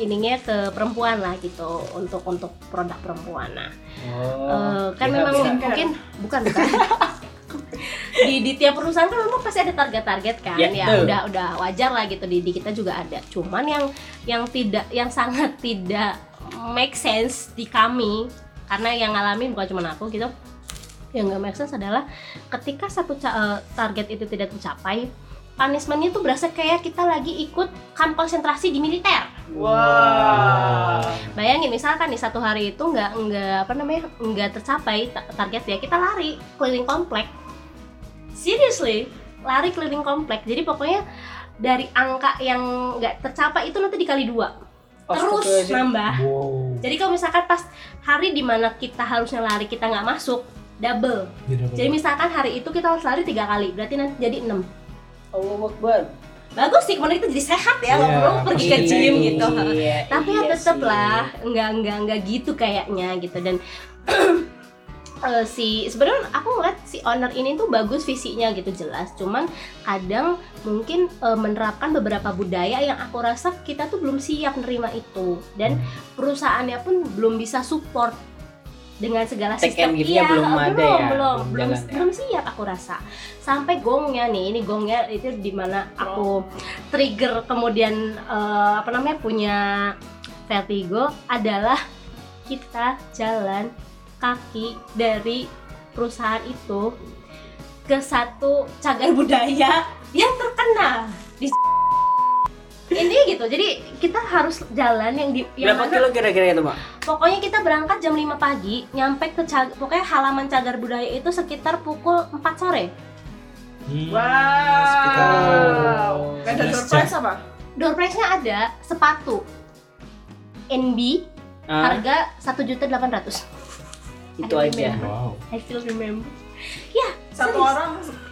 S1: ininya ke perempuan lah gitu untuk untuk produk perempuan. Nah,
S2: Oh.
S1: eh, kan
S2: Bisa,
S1: memang mungkin bukan bukan. <laughs> di, di tiap perusahaan kan memang pasti ada target-target kan
S2: Ya,
S1: ya,
S2: betul.
S1: udah udah wajar lah gitu di, di kita juga ada cuman yang yang tidak yang sangat tidak make sense di kami karena yang ngalamin bukan cuma aku gitu yang nggak make sense adalah ketika satu eh, target itu tidak tercapai punishmentnya tuh berasa kayak kita lagi ikut kamp konsentrasi di militer
S4: wah.
S1: Bayangin misalkan nih satu hari itu nggak nggak apa namanya nggak tercapai ta- targetnya kita lari keliling komplek. Seriously lari keliling komplek. Jadi pokoknya dari angka yang nggak tercapai itu nanti dikali dua. Terus nambah.
S3: Wow.
S1: jadi kalau misalkan pas hari di mana kita harusnya lari kita nggak masuk double. Jadi misalkan hari itu kita harus lari tiga kali berarti nanti jadi enam.
S2: Allahu Akbar.
S1: Bagus sih kemudian kita jadi sehat ya
S3: Iya,
S1: perlu pergi ke
S3: pastinya
S1: gym
S3: itu.
S1: gitu.
S2: Iya,
S1: tapi
S2: iya
S1: ya tetep
S2: sih.
S1: lah nggak nggak nggak gitu kayaknya gitu. Dan <clears throat> eh, si sebenarnya aku ngeliat si owner ini tuh bagus visinya gitu jelas. Cuman kadang mungkin eh, menerapkan beberapa budaya yang aku rasa kita tuh belum siap nerima itu. Dan perusahaannya pun belum bisa support dengan segala
S2: Take
S1: sistem Iya,
S2: belum ada
S1: belum,
S2: ya,
S1: belum
S2: belum
S1: belum
S2: ya.
S1: belum siap aku rasa sampai gongnya nih ini gongnya itu di mana aku trigger kemudian eh, apa namanya punya vertigo adalah kita jalan kaki dari perusahaan itu ke satu cagar budaya yang terkenal di ini gitu jadi kita harus jalan yang di yang
S2: Berapa
S1: mana-
S2: kilo kira-kira itu, Mak?
S1: pokoknya kita berangkat jam 5 pagi nyampe ke cag- pokoknya halaman cagar budaya itu sekitar pukul 4 sore.
S3: Hmm,
S4: wow.
S3: sekitar
S4: ada
S3: 11
S4: door prize apa?
S1: Door prize-nya ada sepatu. NB
S2: Ah,
S1: harga satu juta delapan ratus.
S2: Itu aja.
S3: Wow.
S1: I still remember. Ya
S4: satu
S1: serius.
S4: orang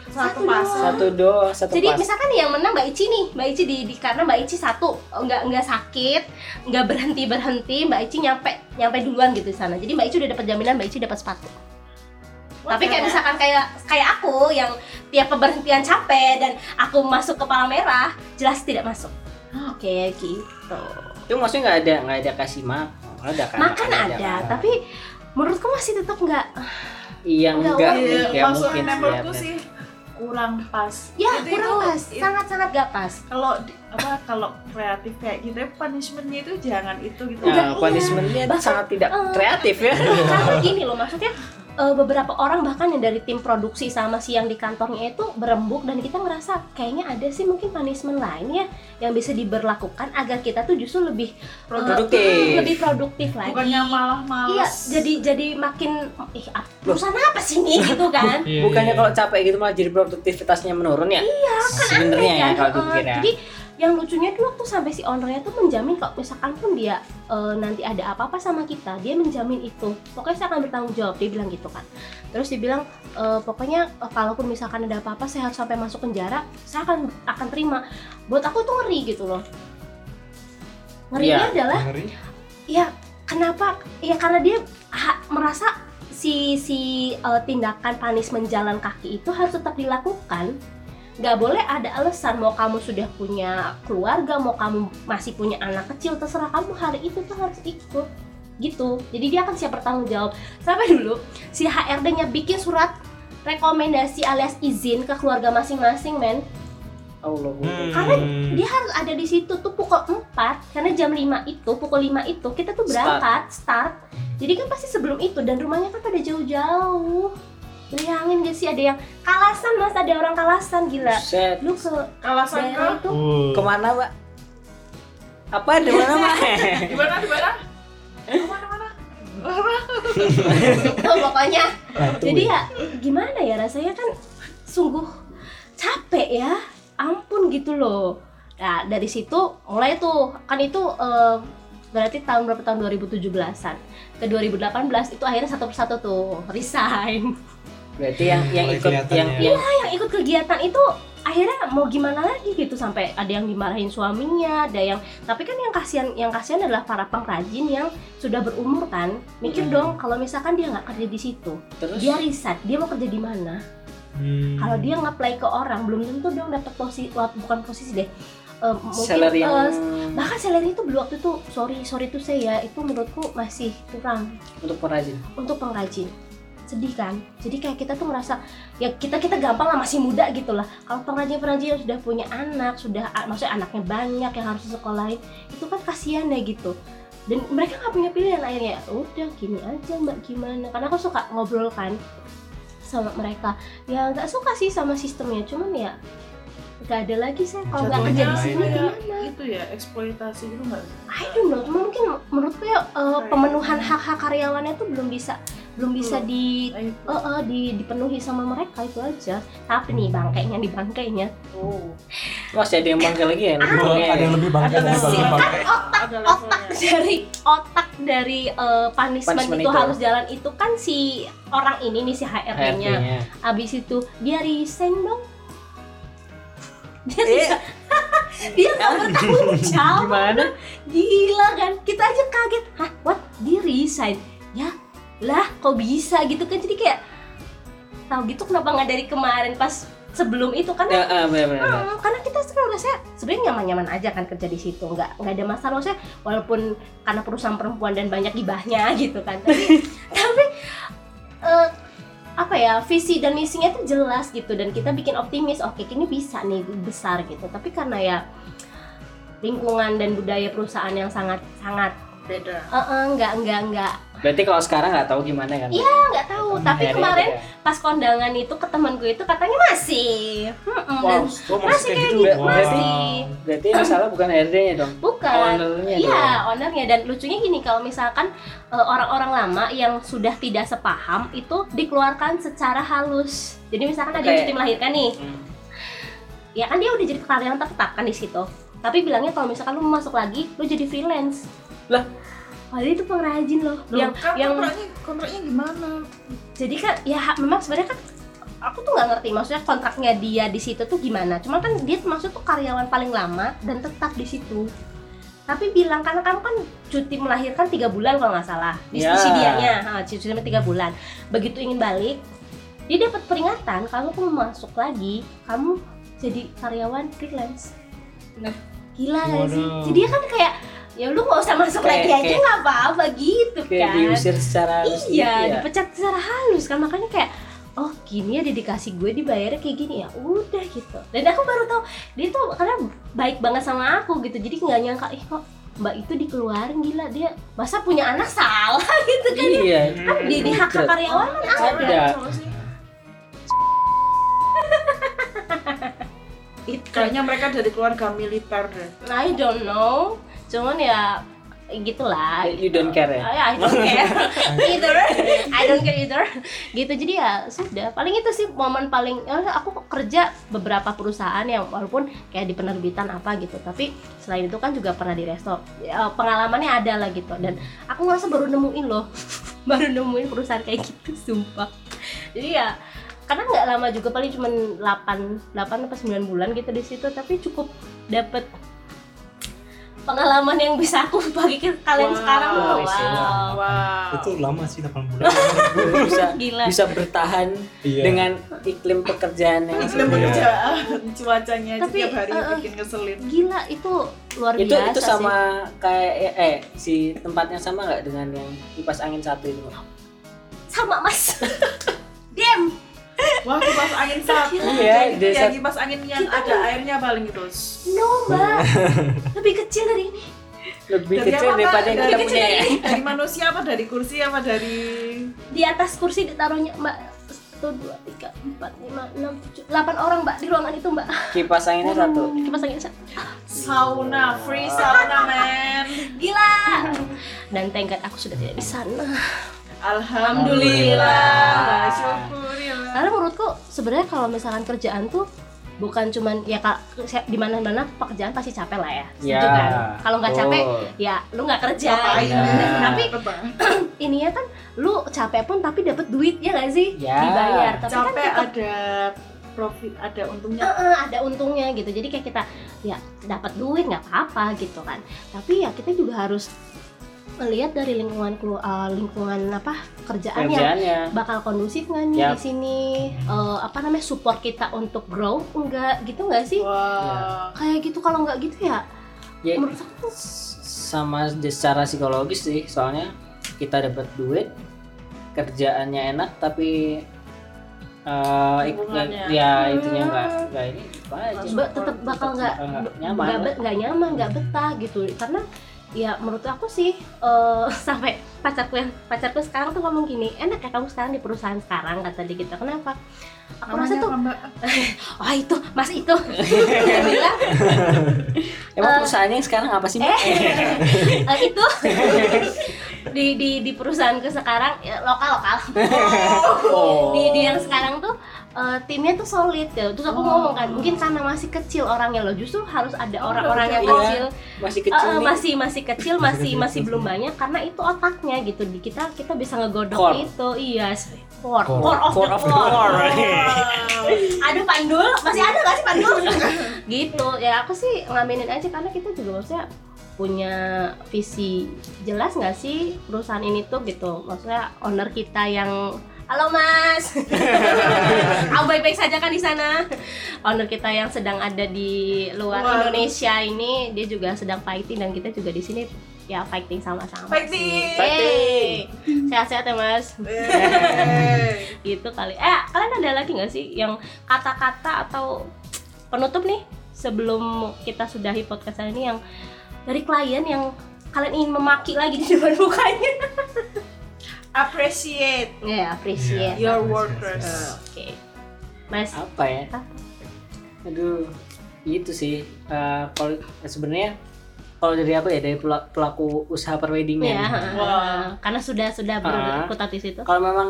S4: satu
S1: Satu
S4: pasang.
S2: Satu do, satu
S1: jadi
S2: pas.
S1: misalkan yang menang Mbak Ici nih Mbak Ici di, di- karena Mbak Ici satu nggak nggak sakit nggak berhenti berhenti Mbak Ici nyampe nyampe duluan gitu di sana. Jadi Mbak Ici udah dapat jaminan Mbak Ici dapat sepatu. Tapi kayak misalkan kayak kayak aku yang tiap pemberhentian capek dan aku masuk kepala merah jelas tidak masuk. Kayak gitu.
S2: Itu maksudnya nggak ada nggak ada kasih makan ada kan?
S1: Makan ada
S2: kan?
S1: tapi menurutku masih tetap nggak
S2: iya
S1: Nggak
S2: enggak
S4: Iya,
S2: ya
S4: maksud
S2: mungkin sih, ya,
S4: sih kurang pas.
S1: Ya
S4: Jadi
S1: kurang
S4: itu-
S1: pas.
S4: itu-
S1: sangat sangat gak pas.
S4: Kalau apa kalau kreatif kayak gitu ya punishmentnya itu jangan itu gitu.
S2: Nah,
S1: iya.
S2: punishmentnya sangat tidak
S1: eh,
S2: kreatif ya.
S1: karena gini loh maksudnya eh, beberapa orang bahkan yang dari tim produksi sama si yang di kantornya itu berembuk dan kita ngerasa kayaknya ada sih mungkin punishment lain ya yang bisa diberlakukan agar kita tuh justru lebih eh,
S2: Produktif.
S1: lebih produktif lagi
S4: bukannya malah
S1: iya
S4: males
S1: jadi jadi makin ih ap- perusahaan apa sih ini <laughs> gitu kan
S3: Iya,
S2: bukannya
S3: iya.
S2: kalau capek gitu malah jadi produktivitasnya menurun ya iya sebenarnya ya
S1: kan?
S2: kalau
S1: Eh,
S2: ya
S1: jadi yang lucunya tuh sampai si ownernya tuh menjamin kalau misalkan pun dia eh, nanti ada apa-apa sama kita dia menjamin itu. Pokoknya saya akan bertanggung jawab dia bilang gitu kan. Terus dia bilang eh, pokoknya eh, kalaupun misalkan ada apa-apa saya harus sampai masuk penjara saya akan akan terima. Buat aku tuh ngeri gitu loh. Ngerinya
S2: Iya.
S1: adalah
S3: Ngeri.
S1: ya kenapa? Ya karena dia ha- merasa si si eh, tindakan punishment jalan kaki itu harus tetap dilakukan nggak boleh ada alasan mau kamu sudah punya keluarga mau kamu masih punya anak kecil terserah kamu. Hari itu tuh harus ikut. Gitu. Jadi dia akan siap bertanggung jawab. Sampai dulu si HRD-nya bikin surat rekomendasi alias izin ke keluarga masing-masing men.
S2: Allah.
S3: Hmm.
S1: Karena dia harus ada di situ tuh pukul 4 karena jam 5 itu pukul 5 itu kita tuh
S2: Start.
S1: berangkat start, jadi kan pasti sebelum itu dan rumahnya kan pada jauh-jauh bayangin gak sih ada yang kalasan mas? Ada orang kalasan gila.
S2: Set.
S1: lu ke
S4: kalasan ke
S1: itu.
S3: Uh.
S2: ke mana mbak? Apa? Di mana mbak? <laughs>
S4: Di mana di mana? Mana mana <laughs>
S1: pokoknya.
S3: Batu
S1: jadi
S3: ya.
S1: ya gimana ya rasanya? Kan sungguh capek ya. Ampun gitu loh. Nah dari situ mulai tuh. Kan itu eh, berarti tahun berapa? Tahun 2017an ke 2018 itu akhirnya satu persatu tuh. Resign
S2: berarti yang yang
S3: Mulai
S2: ikut yang
S3: ya.
S2: yang
S1: yang ikut kegiatan itu akhirnya mau gimana lagi gitu sampai ada yang dimarahin suaminya ada yang tapi kan yang kasihan yang kasihan adalah para pengrajin yang sudah berumur kan. Mikir
S2: Hmm.
S1: dong kalau misalkan dia nggak kerja di situ
S2: terus?
S1: dia riset dia mau kerja di mana?
S3: Hmm.
S1: kalau dia nge-play ke orang belum tentu dong dapat posisi bukan posisi deh Eh, mungkin
S2: salary yang
S1: eh, bahkan salary itu belum waktu itu sorry sorry tuh saya itu menurutku masih kurang.
S2: Untuk pengrajin?
S1: Untuk pengrajin sedih kan? Jadi kayak kita tuh merasa ya kita kita gampang lah masih muda gitu lah. Kalau pengrajin pengrajin yang sudah punya anak sudah maksudnya anaknya banyak yang harus disekolahin itu kan kasihan ya gitu. Dan mereka nggak punya pilihan akhirnya udah gini aja mbak gimana? Karena aku suka ngobrol kan sama mereka. Ya nggak suka sih sama sistemnya cuman ya nggak ada lagi saya kalau nggak kerja di sini
S4: kayak
S1: gimana?
S4: itu ya eksploitasi gitu nggak
S1: I don't know, cuma mungkin menurutku ya eh, pemenuhan hak-hak karyawannya tuh belum bisa belum bisa
S4: Belum.
S1: di eh, eh, di dipenuhi sama mereka itu aja. Tapi nih bangkainya di bangkainya.
S4: oh
S2: masih ada yang bangga lagi ya bangga ya?
S3: ada yang lebih bangga
S4: Ada
S3: dari.
S1: Kan otak
S4: ada
S1: otak dari otak dari eh, punishment,
S2: Punishment
S1: itu,
S2: itu.
S1: harus jalan itu kan si orang ini nih si HRD-nya. Abis itu dia resign dong. Dia
S2: Eh. <laughs>
S1: dia nggak bertanggung <laughs> jawab.
S2: gimana
S1: Gila kan? Kita aja kaget. Hah, what? Dia resign? Ya, lah kok bisa gitu kan? Jadi kayak tahu gitu kenapa nggak dari kemarin pas sebelum itu kan?
S2: ya ah.
S1: Hmm, karena kita sebenarnya rasanya sebenarnya nyaman-nyaman aja kan kerja di situ nggak nggak ada masalah maksudnya walaupun karena perusahaan perempuan dan banyak gibahnya <laughs> gitu kan tapi <laughs> tapi eh, apa ya visi dan misinya tuh jelas gitu dan kita bikin optimis oke ini bisa nih besar gitu tapi karena ya lingkungan dan budaya perusahaan yang sangat sangat
S4: beda.
S1: Eh, eh, nggak nggak nggak.
S2: Berarti kalau sekarang nggak tahu gimana kan
S1: Iya, nggak tahu. Tapi
S2: Akhirnya
S1: kemarin
S2: ya?
S1: pas kondangan itu ke temanku itu katanya masih. Mm-mm, dan
S3: Oh,
S1: masih kayak
S2: gitu,
S1: gitu
S2: Mbak.
S1: masih.
S2: Berarti yang salah bukan HRD-nya dong?
S1: Bukan.
S2: Ownernya
S1: Iya, ownernya. Dan lucunya gini kalau misalkan eh, orang-orang lama yang sudah tidak sepaham itu dikeluarkan secara halus. Jadi misalkan ada yang cuti melahirkan nih,
S2: Hmm.
S1: ya kan dia udah jadi karyawan tetap kan di situ. Tapi bilangnya kalau misalkan lu masuk lagi, lu jadi freelance.
S2: Lah?
S1: Padahal itu pengrajin loh,
S4: Loh,
S1: yang
S4: kan
S1: yang
S4: kontraknya kontraknya gimana?
S1: Jadi kan ya memang sebenarnya kan aku tuh nggak ngerti. Maksudnya kontraknya dia di situ tuh gimana? Cuma kan dia maksud tuh karyawan paling lama dan tetap di situ. Tapi bilang karena kamu kan cuti melahirkan tiga bulan kalau nggak salah.
S2: Ya.
S1: diskusi dianya. Ha, cuti tiga bulan. Begitu ingin balik dia dapat peringatan kalau kamu masuk lagi kamu jadi karyawan freelance.
S4: Nah.
S1: gila gak sih?
S3: Waduh.
S1: jadi dia kan kayak ya lu nggak usah masuk
S2: Kayak-
S1: lagi aja nggak apa-apa gitu
S2: kayak
S1: kan.
S2: diusir secara halus gitu
S1: iya
S2: ya.
S1: dipecat secara halus kan. Makanya kayak oh gini ya dedikasi gue dibayarnya kayak gini. Ya udah gitu. Dan aku baru tahu dia tuh karena baik banget sama aku gitu. Jadi nggak nyangka ih kok mbak itu dikeluarin gila. Dia masa punya anak salah <laughs> gitu kan
S2: iya.
S1: Di, di hak hak karyawan kan? Ada.
S4: Kayaknya mereka dari keluarga militer deh.
S1: I don't know cuman ya gitulah.
S2: You don't care ya?
S1: I, I don't <laughs> care. Either. I don't care either. Gitu jadi ya sudah. Paling itu sih momen paling ya aku kerja beberapa perusahaan yang walaupun kayak di penerbitan apa gitu tapi selain itu kan juga pernah di resto. Ya, pengalamannya ada lah gitu. Dan aku ngerasa baru nemuin loh. <laughs> Baru nemuin perusahaan kayak gitu sumpah. Jadi ya karena nggak lama juga paling cuma 8 8 atau 9 bulan gitu di situ tapi cukup dapet pengalaman yang bisa aku <laughs> bagi ke kalian
S4: Wow.
S1: sekarang
S2: Wow, sih,
S1: wow
S4: Wow.
S3: itu lama sih 8 bulan <laughs>
S2: bisa
S1: Gila.
S2: bisa bertahan
S3: Iya.
S2: dengan iklim pekerjaan yang
S4: Iklim pekerjaan, cuacanya
S1: Tapi,
S4: setiap hari
S1: uh,
S4: bikin ngeselin.
S1: gila itu luar
S2: itu
S1: biasa
S2: itu
S1: sih.
S2: sama kayak eh, eh si tempatnya sama nggak dengan yang kipas angin satu itu
S1: sama mas <laughs> dem
S4: Wah, kipas angin satu.
S2: Iya,
S4: Jadi
S2: desa-
S4: ya kipas angin yang ada airnya paling itu.
S1: no mbak. <laughs> Lebih kecil dari ini.
S2: Lebih
S4: Dari
S2: kecil
S4: apa,
S2: daripada yang
S4: Dari
S2: kita punya ya.
S4: Dari manusia apa? Dari kursi apa? Dari
S1: di atas kursi ditaruhnya mbak. Satu dua tiga empat lima enam tujuh delapan orang mbak di ruangan itu mbak.
S2: Kipas anginnya satu.
S1: kipas angin satu.
S4: Sauna, free sauna, men.
S1: gila. Dan God aku sudah tidak di sana
S4: Alhamdulillah.
S1: Karena menurutku sebenarnya kalau misalkan kerjaan tuh bukan cuman ya kak di mana mana pekerjaan pasti capek lah ya setuju
S2: Ya,
S1: kan kalau nggak capek
S2: betul.
S1: ya lu nggak kerja gitu.
S2: Ya.
S1: tapi <clears throat> ininya kan lu capek pun tapi dapat duit ya nggak sih
S2: Ya.
S1: dibayar tapi kan
S4: capek
S1: tetap
S4: ada profit, ada untungnya.
S1: Heeh, ada untungnya gitu jadi kayak kita ya dapat duit nggak apa-apa gitu kan tapi ya kita juga harus melihat dari lingkungan eh, lingkungan apa kerjaan yang
S2: kerjaannya.
S1: bakal kondusif nggak nih
S2: Yap.
S1: di sini? Eh, apa namanya support kita untuk grow enggak? Gitu nggak sih?
S4: Wah.
S1: kayak gitu kalau nggak gitu ya
S2: ya
S1: menurut aku
S2: sama secara psikologis sih soalnya kita dapat duit kerjaannya enak tapi eh
S4: Hubungannya.
S2: ya itunya enggak enggak ini apa aja.
S1: Mbak tetap bakal nggak
S2: nggak nyaman
S1: nggak nggak nyaman nggak betah gitu. Karena ya menurut aku sih eh, <laughs> sampai pacarku yang pacarku sekarang tuh ngomong gini enak ya kamu sekarang di perusahaan sekarang kata dia gitu. Kenapa? Aku rasa
S4: Namanya
S1: tuh wah <laughs> itu mas itu. Dia bilang <laughs>
S2: emang
S1: Eh,
S2: perusahaannya yang sekarang apa sih mbak?
S1: Eh, itu. Di di di perusahaanku sekarang ya, lokal lokal
S2: oh.
S1: Di, di yang sekarang tuh eh, timnya tuh solid gitu. Terus aku ngomong kan, mungkin karena masih kecil orangnya loh, justru harus ada orang-orang yang
S2: iya.
S1: kecil,
S2: masih
S1: Eh,
S2: kecil nih
S1: masih masih kecil, masih
S3: kecil,
S1: masih belum banyak karena itu otaknya gitu. Di kita kita bisa ngegodok
S2: Core.
S1: itu, iya. Core,
S3: Core.
S1: core of
S2: Core
S1: the
S2: of the
S1: core.
S2: core. <laughs>
S1: Aduh Pandul, masih ada gak sih Pandul? <laughs> gitu, ya aku sih ngaminin aja karena kita juga maksudnya punya visi jelas nggak sih perusahaan ini tuh gitu maksudnya owner kita yang halo mas <laughs> aku baik-baik saja kan di sana owner kita yang sedang ada di luar
S4: Luar.
S1: Indonesia ini dia juga sedang fighting dan kita juga di sini ya fighting sama-sama
S4: Fighting.
S1: sih.
S2: Fighting.
S1: Sehat-sehat ya mas <laughs> gitu kali eh kalian ada lagi nggak sih yang kata-kata atau penutup nih sebelum kita sudahi podcast ini yang dari klien yang kalian ingin memaki lagi di depan mukanya <laughs>
S4: Appreciate
S1: ya appreciate
S4: your
S3: Yes, yes,
S4: workers.
S3: yes.
S1: oke mas
S2: apa ya
S1: Apa?
S2: aduh itu sih Eh, kalau sebenarnya kalau dari aku ya dari pela- pelaku usaha
S1: ya
S2: perweddingan
S4: Wah.
S1: karena sudah sudah
S2: Ah.
S1: berkutat di situ
S2: kalau memang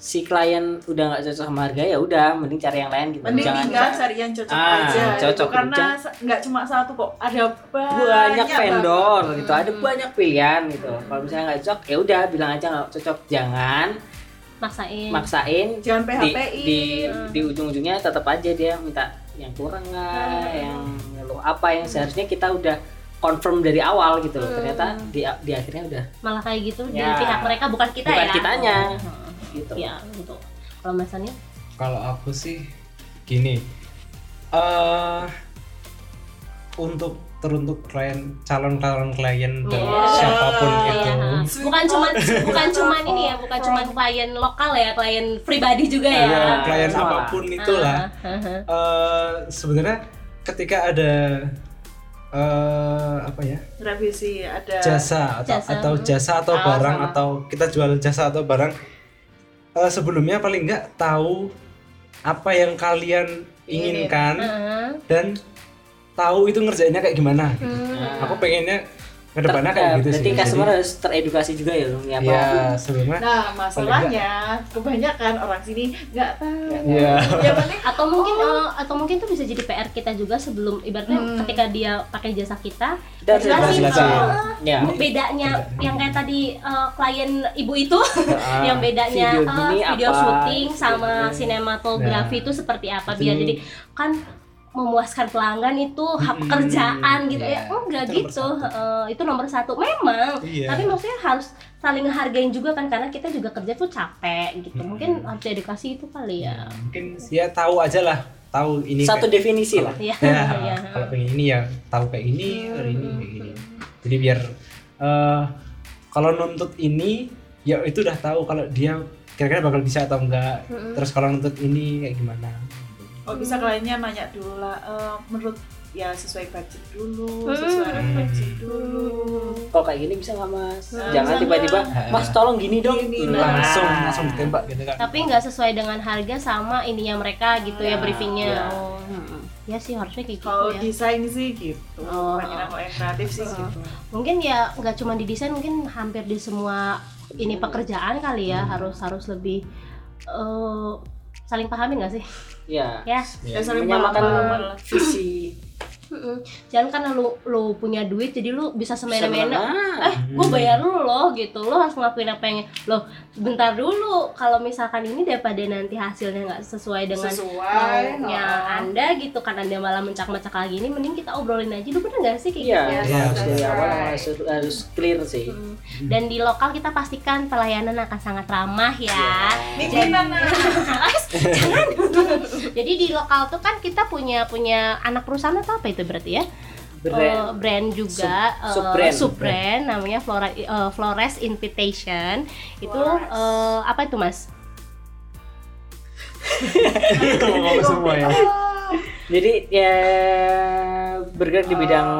S2: si klien udah nggak cocok sama harga ya udah mending cari yang lain gitu
S4: Mending
S2: jangan
S4: tinggal cari yang cocok
S2: Ah,
S4: aja.
S2: cocok.
S4: gitu. Karena
S2: Jangan-
S4: sa- nggak cuma satu kok, ada banyak,
S2: banyak vendor
S4: banget.
S2: gitu ada banyak pilihan gitu kalau misalnya nggak cocok ya udah bilang aja nggak cocok jangan
S1: maksain
S2: maksain
S4: Jangan
S2: di,
S4: PHP-in.
S2: di di ujung-ujungnya tetap aja dia minta yang kurang nggak
S4: Hmm.
S2: yang ngeluh apa yang seharusnya kita udah confirm dari awal gitu loh
S1: Hmm.
S2: ternyata di di akhirnya udah
S1: malah kayak gitu
S2: Ya.
S1: dari pihak mereka bukan kita
S2: Bukan
S1: ya
S2: kitanya.
S1: Hmm.
S2: Gitu
S1: ya untuk Kalau Mas Anil?
S3: Kalau aku sih gini, eh untuk teruntuk klien calon calon klien dan
S1: Iya.
S3: siapa pun
S1: Iya,
S3: itu,
S1: iya. bukan cuman bukan cuman ini ya, bukan <laughs> cuman klien lokal ya, klien pribadi juga ya.
S3: ya, klien
S2: Semua.
S3: apa pun itulah.
S1: Ah, ah, ah.
S3: eh sebenarnya ketika ada eh apa ya
S4: revisi ada
S3: jasa atau
S1: Jasa.
S3: atau jasa atau
S4: Ah,
S3: barang
S4: sama.
S3: atau kita jual jasa atau barang eh, sebelumnya paling nggak tahu apa yang kalian inginkan
S1: Ah,
S3: dan tahu itu ngerjainnya kayak gimana gitu.
S1: hmm.
S3: aku pengennya ke depannya
S2: kayak
S3: gitu
S2: berarti
S3: sih
S2: customer
S3: Jadi,
S2: harus teredukasi juga ya Lung ya apa?
S3: ya sebelumnya
S4: Nah, masalahnya kebanyakan orang sini nggak tahu.
S3: Iya.
S4: Yang penting
S1: atau mungkin eh, atau mungkin itu bisa jadi PR kita juga sebelum ibaratnya
S4: Hmm.
S1: ketika dia pakai jasa kita
S2: harus
S1: jelasin
S3: jelasin.
S2: Ya.
S1: bedanya yang kayak tadi eh, klien ibu itu
S3: Ah,
S1: yang bedanya
S2: video
S1: eh,
S2: gini
S1: video
S2: apa,
S1: syuting
S2: gitu.
S1: sama sinematografi
S3: Nah.
S1: itu seperti apa biar jadi kan memuaskan pelanggan itu hak
S3: Mm-mm.
S1: pekerjaan gitu ya
S3: Iya,
S1: enggak
S3: itu nomor
S1: gitu eh, itu nomor satu memang
S3: Iya.
S1: tapi maksudnya harus saling ngehargain juga kan karena kita juga kerja tuh capek gitu
S3: Mm-mm.
S1: mungkin harus edukasi itu kali ya
S3: mungkin ya tahu aja lah tahu ini
S2: Satu
S3: kayak-
S2: definisi lah.
S1: Iya,
S3: ya
S1: iya.
S3: kalau pengen ini ya tahu kayak ini hari ini kayak gini jadi biar eh, kalau nuntut ini ya itu udah tahu kalau dia kira-kira bakal bisa atau enggak
S1: Mm-mm.
S3: terus kalau nuntut ini kayak gimana
S4: oh bisa kliennya nanya dulu lah eh, menurut ya sesuai budget dulu,
S1: Hmm.
S4: sesuai referensi dulu.
S2: Kalau kayak gini bisa nggak mas?
S4: Nah,
S2: Jangan tiba-tiba, mas tolong gini dong.
S4: Gini,
S2: Nah.
S4: nah.
S3: langsung langsung ditembak gitu kan
S1: tapi nggak sesuai dengan harga sama ininya mereka gitu ya
S2: Ya,
S1: briefingnya
S2: ya.
S1: oh hmm. ya sih harusnya kayak gitu
S4: Kalau
S1: ya
S4: desain sih gitu.
S1: Oh.
S4: Banyak kalau yang kreatif sih
S1: Oh.
S4: gitu.
S1: mungkin ya nggak cuma di desain mungkin hampir di semua ini pekerjaan kali ya harus harus lebih eh, saling pahami nggak sih
S2: Ya.
S1: ya
S4: Ya saling
S2: Menyamakan visi.
S1: Mm-mm. jangan karena lu lu punya duit jadi lu bisa semena-mena
S2: Semena.
S1: eh gue bayar lu loh gitu lo harus ngelakuin apa yang loh bentar dulu kalau misalkan ini daripada nanti hasilnya nggak sesuai dengan
S4: sesuai
S1: maunya
S4: oh.
S1: anda gitu kan anda malah mencak-mencak lagi ini mending kita obrolin aja dulu bener nggak sih kayak
S2: Iya,
S1: gitu
S3: Iya,
S2: harus dari awal harus, harus clear sih.
S1: Hmm. dan di lokal kita pastikan pelayanan akan sangat ramah ya
S4: Niki Nana. <laughs>
S1: jangan <laughs> jadi di lokal tuh kan kita punya punya anak perusahaan atau apa itu berarti ya.
S2: Brand.
S1: Eh, brand juga
S2: Sub-
S1: eh,
S2: sub-brand
S1: namanya Flora eh, Flores Invitation. Itu
S4: Flores.
S1: eh, apa itu mas? <laughs>
S3: Ngomong semua ya.
S2: Jadi ya bergerak di bidang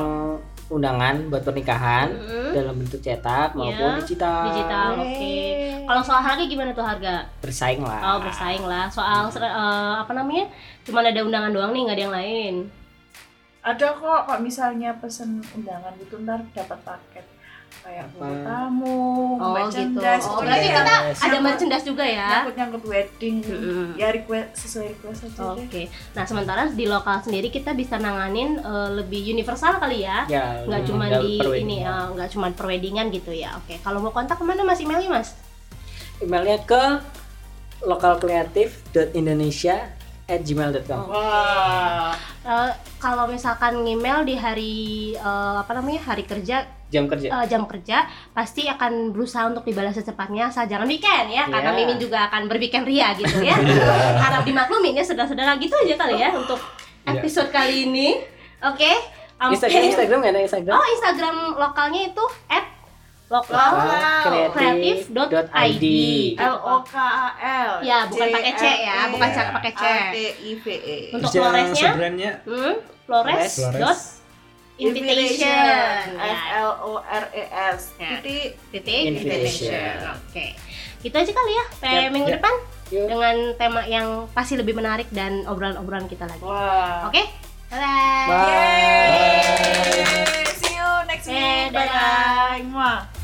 S2: undangan buat pernikahan
S1: Mm-mm.
S2: dalam bentuk cetak maupun
S1: Iya,
S2: digital.
S1: digital oke. Kalau soal harga gimana tuh harga?
S2: Bersaing lah.
S1: oh bersaing lah. Soal ser- eh, apa namanya? Cuma ada undangan doang nih nggak ada yang lain
S4: Ada kok kalau misalnya pesen undangan gitu ntar dapat paket. Kayak buku tamu,
S1: oh gitu.
S4: Merchandise,
S1: oh
S4: pokoknya
S1: berarti
S4: yang
S1: kita
S2: Yes.
S1: ada merchandise juga ya?
S4: Nyangkut nyangkut wedding,
S1: Mm-mm.
S4: ya request sesuai request aja.
S1: Oke, nah sementara di lokal sendiri kita bisa nanganin eh, lebih universal kali ya,
S2: Ya,
S1: nggak cuma di ini, eh, nggak cuma perweddingan gitu ya. Oke, kalau mau kontak ke mana mas? Emailnya mas?
S2: Emailnya ke lokalkreatif.indonesia at gmail.com
S4: Wah,
S1: Eh, kalau misalkan email di hari eh, apa namanya hari kerja
S2: jam kerja.
S1: eh, jam kerja pasti akan berusaha untuk dibalas secepatnya asal jangan weekend ya karena
S2: Iya.
S1: Mimin juga akan berweekend ria gitu ya <laughs> harap dimaklumin ya saudara-saudara gitu aja kali ya untuk
S3: Iya.
S1: episode kali ini oke Am-
S2: Instagram Instagram ada Instagram?
S1: Oh Instagram lokalnya itu at lokal. Kreatif.id
S4: L O K A L.
S1: Ya bukan pakai C ya bukan
S3: cara
S1: pakai C.
S4: T i v e.
S1: Untuk Floresnya hmm, Flores? Dot invitation.
S4: F L O R E S.
S1: Ya.
S4: Titik
S1: titik
S2: invitation.
S1: oke. Gitu aja kali ya sampai minggu depan dengan tema yang pasti lebih menarik dan obrolan-obrolan kita lagi. Oke? Bye bye see you next week.
S2: Bye bye